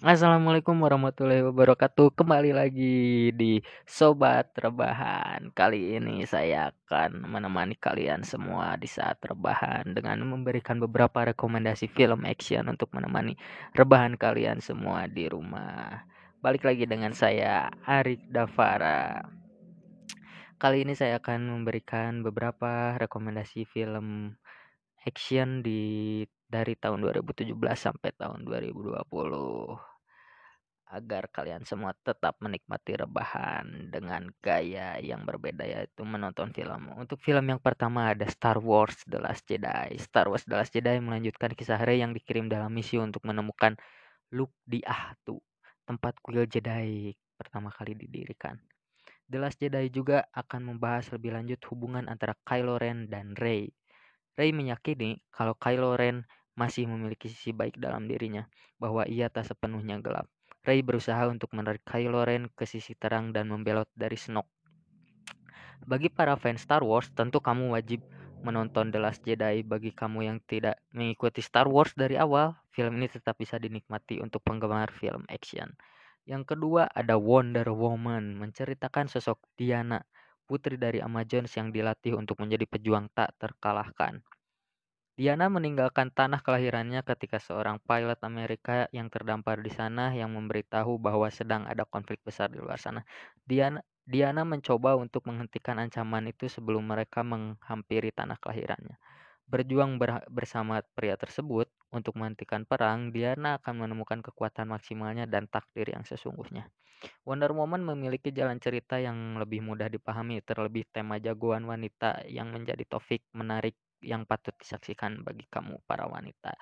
Assalamualaikum warahmatullahi wabarakatuh. Kembali lagi di Sobat Rebahan. Kali ini saya akan menemani kalian semua di saat rebahan dengan memberikan beberapa rekomendasi film action untuk menemani rebahan kalian semua di rumah. Balik lagi dengan saya Arik Davara. Kali ini saya akan memberikan beberapa rekomendasi film action di dari tahun 2017 sampai tahun 2020 agar kalian semua tetap menikmati rebahan dengan gaya yang berbeda yaitu menonton film. Untuk film yang pertama ada Star Wars The Last Jedi. Star Wars The Last Jedi melanjutkan kisah Rey yang dikirim dalam misi untuk menemukan Luke di Ahtu, tempat kuil Jedi pertama kali didirikan. The Last Jedi juga akan membahas lebih lanjut hubungan antara Kylo Ren dan Rey. Rey meyakini kalau Kylo Ren masih memiliki sisi baik dalam dirinya, bahwa ia tak sepenuhnya gelap. Rey berusaha untuk menarik Kylo Ren ke sisi terang dan membelot dari Snoke. Bagi para fans Star Wars, tentu kamu wajib menonton The Last Jedi. Bagi kamu yang tidak mengikuti Star Wars dari awal, film ini tetap bisa dinikmati untuk penggemar film action. Yang kedua ada Wonder Woman, menceritakan sosok Diana, putri dari Amazons yang dilatih untuk menjadi pejuang tak terkalahkan. Diana meninggalkan tanah kelahirannya ketika seorang pilot Amerika yang terdampar di sana yang memberitahu bahwa sedang ada konflik besar di luar sana. Diana, Diana mencoba untuk menghentikan ancaman itu sebelum mereka menghampiri tanah kelahirannya. Berjuang ber bersama pria tersebut untuk menghentikan perang, Diana akan menemukan kekuatan maksimalnya dan takdir yang sesungguhnya. Wonder Woman memiliki jalan cerita yang lebih mudah dipahami, terlebih tema jagoan wanita yang menjadi topik menarik yang patut disaksikan bagi kamu para wanita.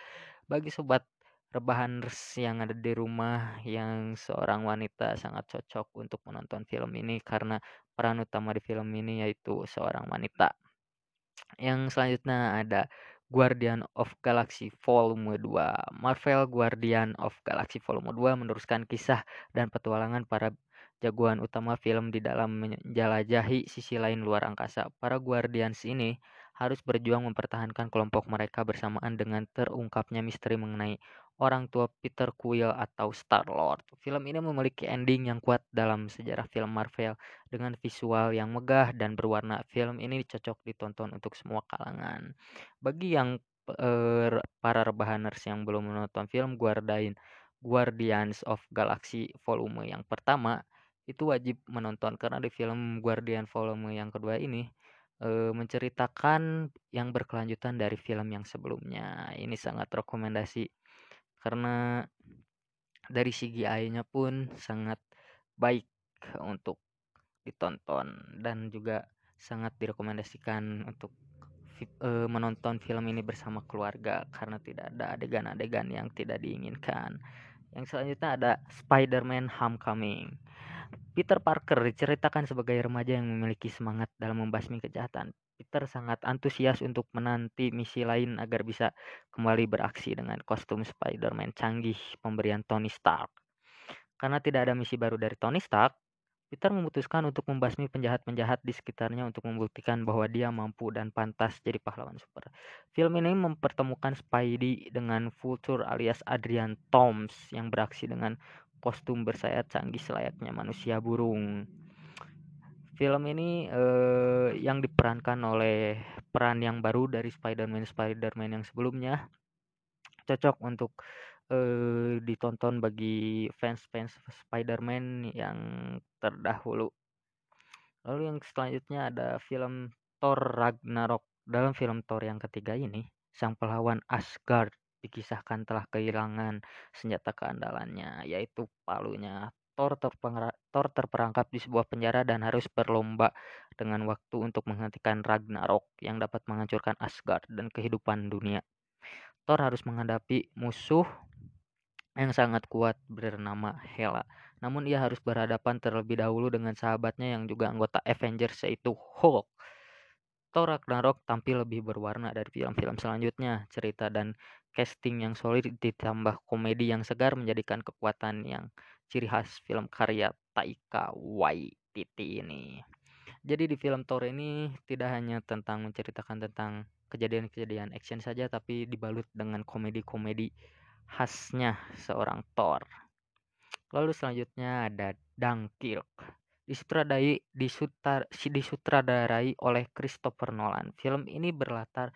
Bagi sobat rebahaners yang ada di rumah yang seorang wanita sangat cocok untuk menonton film ini karena peran utama di film ini yaitu seorang wanita. Yang selanjutnya ada Guardian of Galaxy Volume 2. Marvel Guardian of Galaxy Volume 2 meneruskan kisah dan petualangan para jagoan utama film di dalam menjelajahi sisi lain luar angkasa. Para Guardians ini harus berjuang mempertahankan kelompok mereka bersamaan dengan terungkapnya misteri mengenai orang tua Peter Quill atau Star-Lord. Film ini memiliki ending yang kuat dalam sejarah film Marvel dengan visual yang megah dan berwarna. Film ini cocok ditonton untuk semua kalangan. Bagi yang uh, para rebahaners yang belum menonton film Guardian Guardians of Galaxy volume yang pertama itu wajib menonton karena di film Guardian volume yang kedua ini menceritakan yang berkelanjutan dari film yang sebelumnya. Ini sangat rekomendasi karena dari CGI-nya pun sangat baik untuk ditonton dan juga sangat direkomendasikan untuk menonton film ini bersama keluarga karena tidak ada adegan-adegan yang tidak diinginkan. Yang selanjutnya ada Spider-Man Homecoming. Peter Parker diceritakan sebagai remaja yang memiliki semangat dalam membasmi kejahatan. Peter sangat antusias untuk menanti misi lain agar bisa kembali beraksi dengan kostum Spider-Man canggih pemberian Tony Stark. Karena tidak ada misi baru dari Tony Stark, Peter memutuskan untuk membasmi penjahat-penjahat di sekitarnya untuk membuktikan bahwa dia mampu dan pantas jadi pahlawan super. Film ini mempertemukan Spidey dengan Vulture alias Adrian Toms yang beraksi dengan kostum bersayap canggih selayaknya manusia burung. Film ini eh, yang diperankan oleh peran yang baru dari Spider-Man Spider-Man yang sebelumnya cocok untuk eh, ditonton bagi fans-fans Spider-Man yang terdahulu. Lalu yang selanjutnya ada film Thor Ragnarok. Dalam film Thor yang ketiga ini, sang pahlawan Asgard dikisahkan telah kehilangan senjata keandalannya, yaitu palunya. Thor, Thor terperangkap di sebuah penjara dan harus berlomba dengan waktu untuk menghentikan Ragnarok yang dapat menghancurkan Asgard dan kehidupan dunia. Thor harus menghadapi musuh yang sangat kuat bernama Hela. Namun ia harus berhadapan terlebih dahulu dengan sahabatnya yang juga anggota Avengers yaitu Hulk. Thor Ragnarok tampil lebih berwarna dari film-film selanjutnya. Cerita dan casting yang solid ditambah komedi yang segar menjadikan kekuatan yang ciri khas film karya Taika Waititi ini. Jadi di film Thor ini tidak hanya tentang menceritakan tentang kejadian-kejadian action saja tapi dibalut dengan komedi-komedi khasnya seorang Thor. Lalu selanjutnya ada Dunkirk. Disutradarai, disutar, disutradarai oleh Christopher Nolan. Film ini berlatar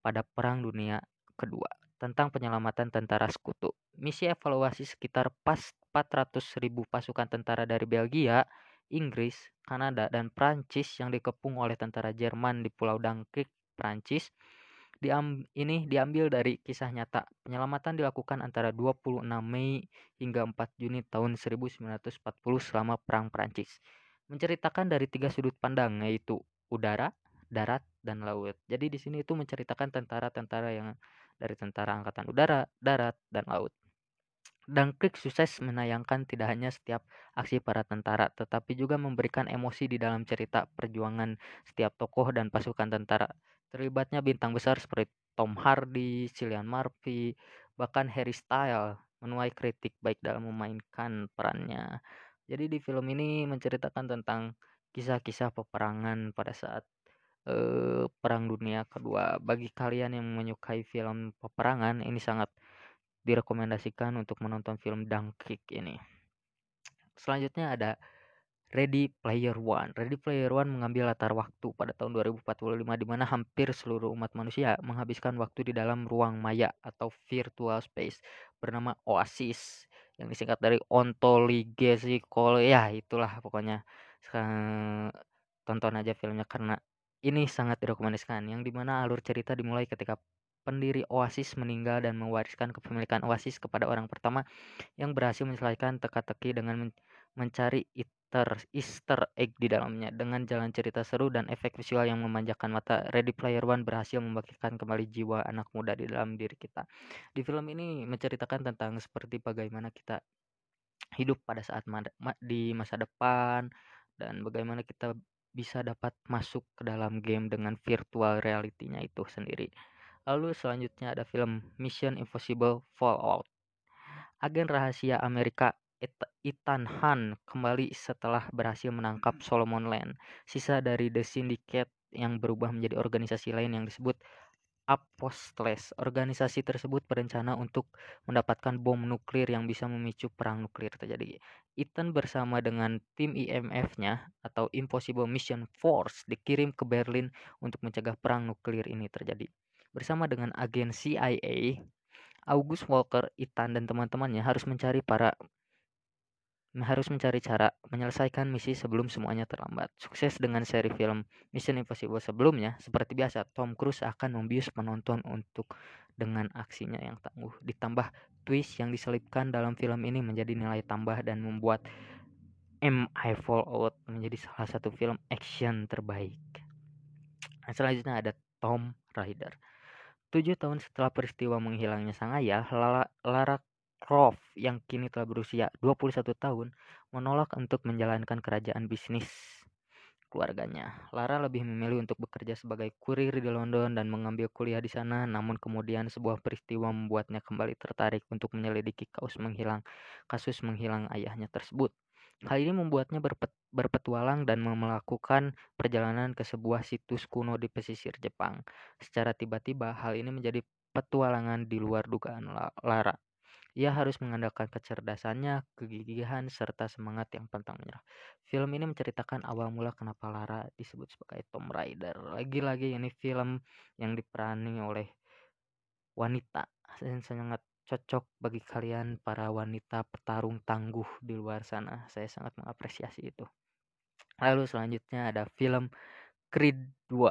pada Perang Dunia Kedua tentang penyelamatan tentara sekutu. Misi evaluasi sekitar pas 400 ribu pasukan tentara dari Belgia, Inggris, Kanada, dan Prancis yang dikepung oleh tentara Jerman di Pulau Dunkirk, Prancis Diam, ini diambil dari kisah nyata. Penyelamatan dilakukan antara 26 Mei hingga 4 Juni tahun 1940 selama Perang Prancis. Menceritakan dari tiga sudut pandang yaitu udara, darat, dan laut. Jadi di sini itu menceritakan tentara-tentara yang dari tentara angkatan udara, darat, dan laut. Dunkirk sukses menayangkan tidak hanya setiap aksi para tentara, tetapi juga memberikan emosi di dalam cerita perjuangan setiap tokoh dan pasukan tentara. Terlibatnya bintang besar seperti Tom Hardy, Cillian Murphy, bahkan Harry Styles menuai kritik baik dalam memainkan perannya. Jadi di film ini menceritakan tentang kisah-kisah peperangan pada saat eh, Perang Dunia Kedua. Bagi kalian yang menyukai film peperangan, ini sangat direkomendasikan untuk menonton film Dunkirk ini. Selanjutnya ada Ready Player One. Ready Player One mengambil latar waktu pada tahun 2045 di mana hampir seluruh umat manusia menghabiskan waktu di dalam ruang maya atau virtual space bernama Oasis yang disingkat dari Ontology Call ya itulah pokoknya tonton aja filmnya karena ini sangat direkomendasikan yang di mana alur cerita dimulai ketika pendiri Oasis meninggal dan mewariskan kepemilikan Oasis kepada orang pertama yang berhasil menyelesaikan teka-teki dengan mencari Easter, Easter egg di dalamnya. Dengan jalan cerita seru dan efek visual yang memanjakan mata, Ready Player One berhasil membangkitkan kembali jiwa anak muda di dalam diri kita. Di film ini menceritakan tentang seperti bagaimana kita hidup pada saat di masa depan dan bagaimana kita bisa dapat masuk ke dalam game dengan virtual reality-nya itu sendiri. Lalu selanjutnya ada film Mission Impossible Fallout. Agen rahasia Amerika Ethan Hunt kembali setelah berhasil menangkap Solomon Land, sisa dari The Syndicate yang berubah menjadi organisasi lain yang disebut Apostles. Organisasi tersebut berencana untuk mendapatkan bom nuklir yang bisa memicu perang nuklir terjadi. Ethan bersama dengan tim IMF-nya atau Impossible Mission Force dikirim ke Berlin untuk mencegah perang nuklir ini terjadi. Bersama dengan agen CIA, August Walker, Ethan dan teman-temannya harus mencari para harus mencari cara menyelesaikan misi sebelum semuanya terlambat. Sukses dengan seri film Mission Impossible sebelumnya, seperti biasa, Tom Cruise akan membius penonton untuk dengan aksinya yang tangguh. Ditambah twist yang diselipkan dalam film ini menjadi nilai tambah dan membuat MI Fallout menjadi salah satu film action terbaik. Nah, selanjutnya ada Tom Raider. Tujuh tahun setelah peristiwa menghilangnya sang ayah, Lara Croft yang kini telah berusia 21 tahun menolak untuk menjalankan kerajaan bisnis keluarganya. Lara lebih memilih untuk bekerja sebagai kurir di London dan mengambil kuliah di sana, namun kemudian sebuah peristiwa membuatnya kembali tertarik untuk menyelidiki kasus menghilang kasus menghilang ayahnya tersebut. Hal ini membuatnya berpet, berpetualang dan melakukan perjalanan ke sebuah situs kuno di pesisir Jepang. Secara tiba-tiba, hal ini menjadi petualangan di luar dugaan Lara. Ia harus mengandalkan kecerdasannya, kegigihan, serta semangat yang pantang menyerah. Film ini menceritakan awal mula kenapa Lara disebut sebagai Tomb Raider. Lagi-lagi ini film yang diperani oleh wanita dan sangat cocok bagi kalian para wanita petarung tangguh di luar sana. Saya sangat mengapresiasi itu. Lalu selanjutnya ada film Creed 2.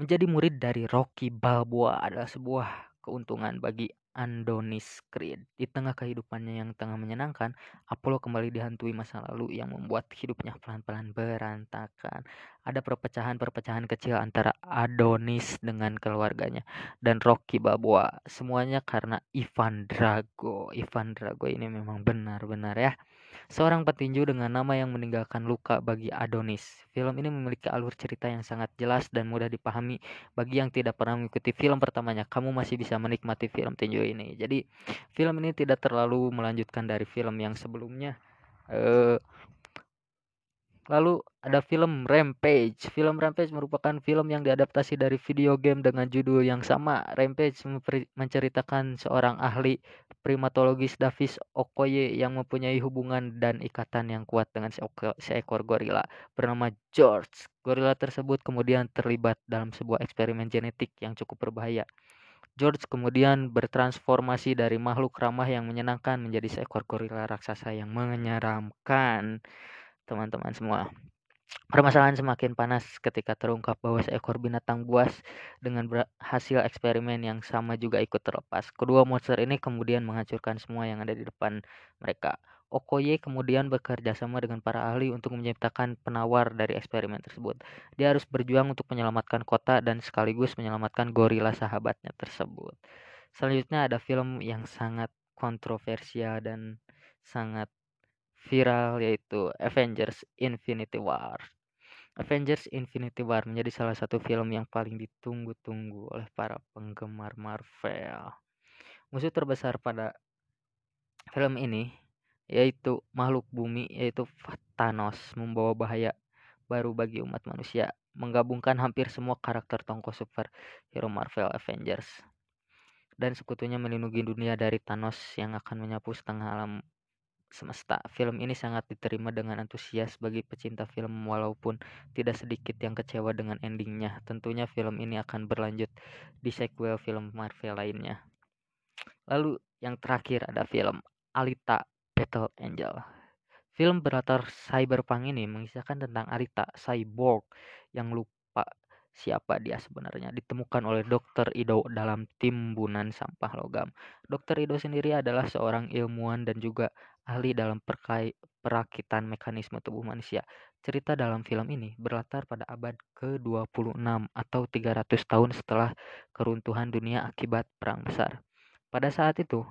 Menjadi murid dari Rocky Balboa adalah sebuah keuntungan bagi Andonis Creed. Di tengah kehidupannya yang tengah menyenangkan, Apollo kembali dihantui masa lalu yang membuat hidupnya pelan-pelan berantakan. Ada perpecahan-perpecahan kecil antara Adonis dengan keluarganya dan Rocky Balboa. Semuanya karena Ivan Drago. Ivan Drago ini memang benar-benar ya Seorang petinju dengan nama yang meninggalkan luka bagi Adonis. Film ini memiliki alur cerita yang sangat jelas dan mudah dipahami bagi yang tidak pernah mengikuti film pertamanya. Kamu masih bisa menikmati film tinju ini. Jadi film ini tidak terlalu melanjutkan dari film yang sebelumnya. Uh, Lalu ada film Rampage. Film Rampage merupakan film yang diadaptasi dari video game dengan judul yang sama. Rampage menceritakan seorang ahli primatologis Davis Okoye yang mempunyai hubungan dan ikatan yang kuat dengan seekor gorila bernama George. Gorila tersebut kemudian terlibat dalam sebuah eksperimen genetik yang cukup berbahaya. George kemudian bertransformasi dari makhluk ramah yang menyenangkan menjadi seekor gorila raksasa yang menyeramkan teman-teman semua. Permasalahan semakin panas ketika terungkap bahwa seekor binatang buas dengan hasil eksperimen yang sama juga ikut terlepas. Kedua monster ini kemudian menghancurkan semua yang ada di depan mereka. Okoye kemudian bekerja sama dengan para ahli untuk menciptakan penawar dari eksperimen tersebut. Dia harus berjuang untuk menyelamatkan kota dan sekaligus menyelamatkan gorila sahabatnya tersebut. Selanjutnya ada film yang sangat kontroversial dan sangat viral yaitu Avengers Infinity War. Avengers Infinity War menjadi salah satu film yang paling ditunggu-tunggu oleh para penggemar Marvel. Musuh terbesar pada film ini yaitu makhluk bumi yaitu Thanos membawa bahaya baru bagi umat manusia, menggabungkan hampir semua karakter tongko super hero Marvel Avengers dan sekutunya melindungi dunia dari Thanos yang akan menyapu setengah alam semesta. Film ini sangat diterima dengan antusias bagi pecinta film walaupun tidak sedikit yang kecewa dengan endingnya. Tentunya film ini akan berlanjut di sequel film Marvel lainnya. Lalu yang terakhir ada film Alita Battle Angel. Film berlatar cyberpunk ini mengisahkan tentang Alita, cyborg yang lupa siapa dia sebenarnya ditemukan oleh Dr. Ido dalam timbunan sampah logam. Dr. Ido sendiri adalah seorang ilmuwan dan juga ahli dalam perakitan mekanisme tubuh manusia. Cerita dalam film ini berlatar pada abad ke-26 atau 300 tahun setelah keruntuhan dunia akibat perang besar. Pada saat itu,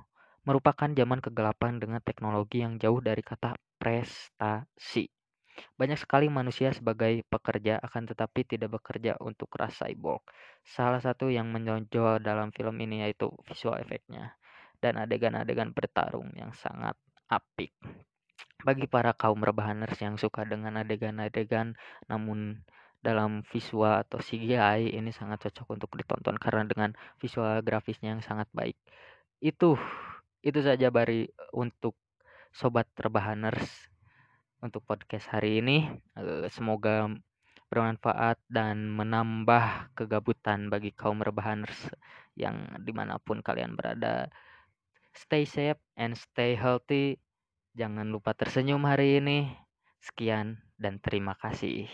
merupakan zaman kegelapan dengan teknologi yang jauh dari kata prestasi. Banyak sekali manusia sebagai pekerja akan tetapi tidak bekerja untuk ras cyborg. Salah satu yang menonjol dalam film ini yaitu visual efeknya dan adegan-adegan bertarung yang sangat apik. Bagi para kaum rebahaners yang suka dengan adegan-adegan namun dalam visual atau CGI ini sangat cocok untuk ditonton karena dengan visual grafisnya yang sangat baik. Itu itu saja bari untuk sobat rebahaners untuk podcast hari ini. Eh, semoga bermanfaat dan menambah kegabutan bagi kaum rebahaners yang di mana pun kalian berada. Stay safe and stay healthy. Jangan lupa tersenyum hari ini. Sekian dan terima kasih.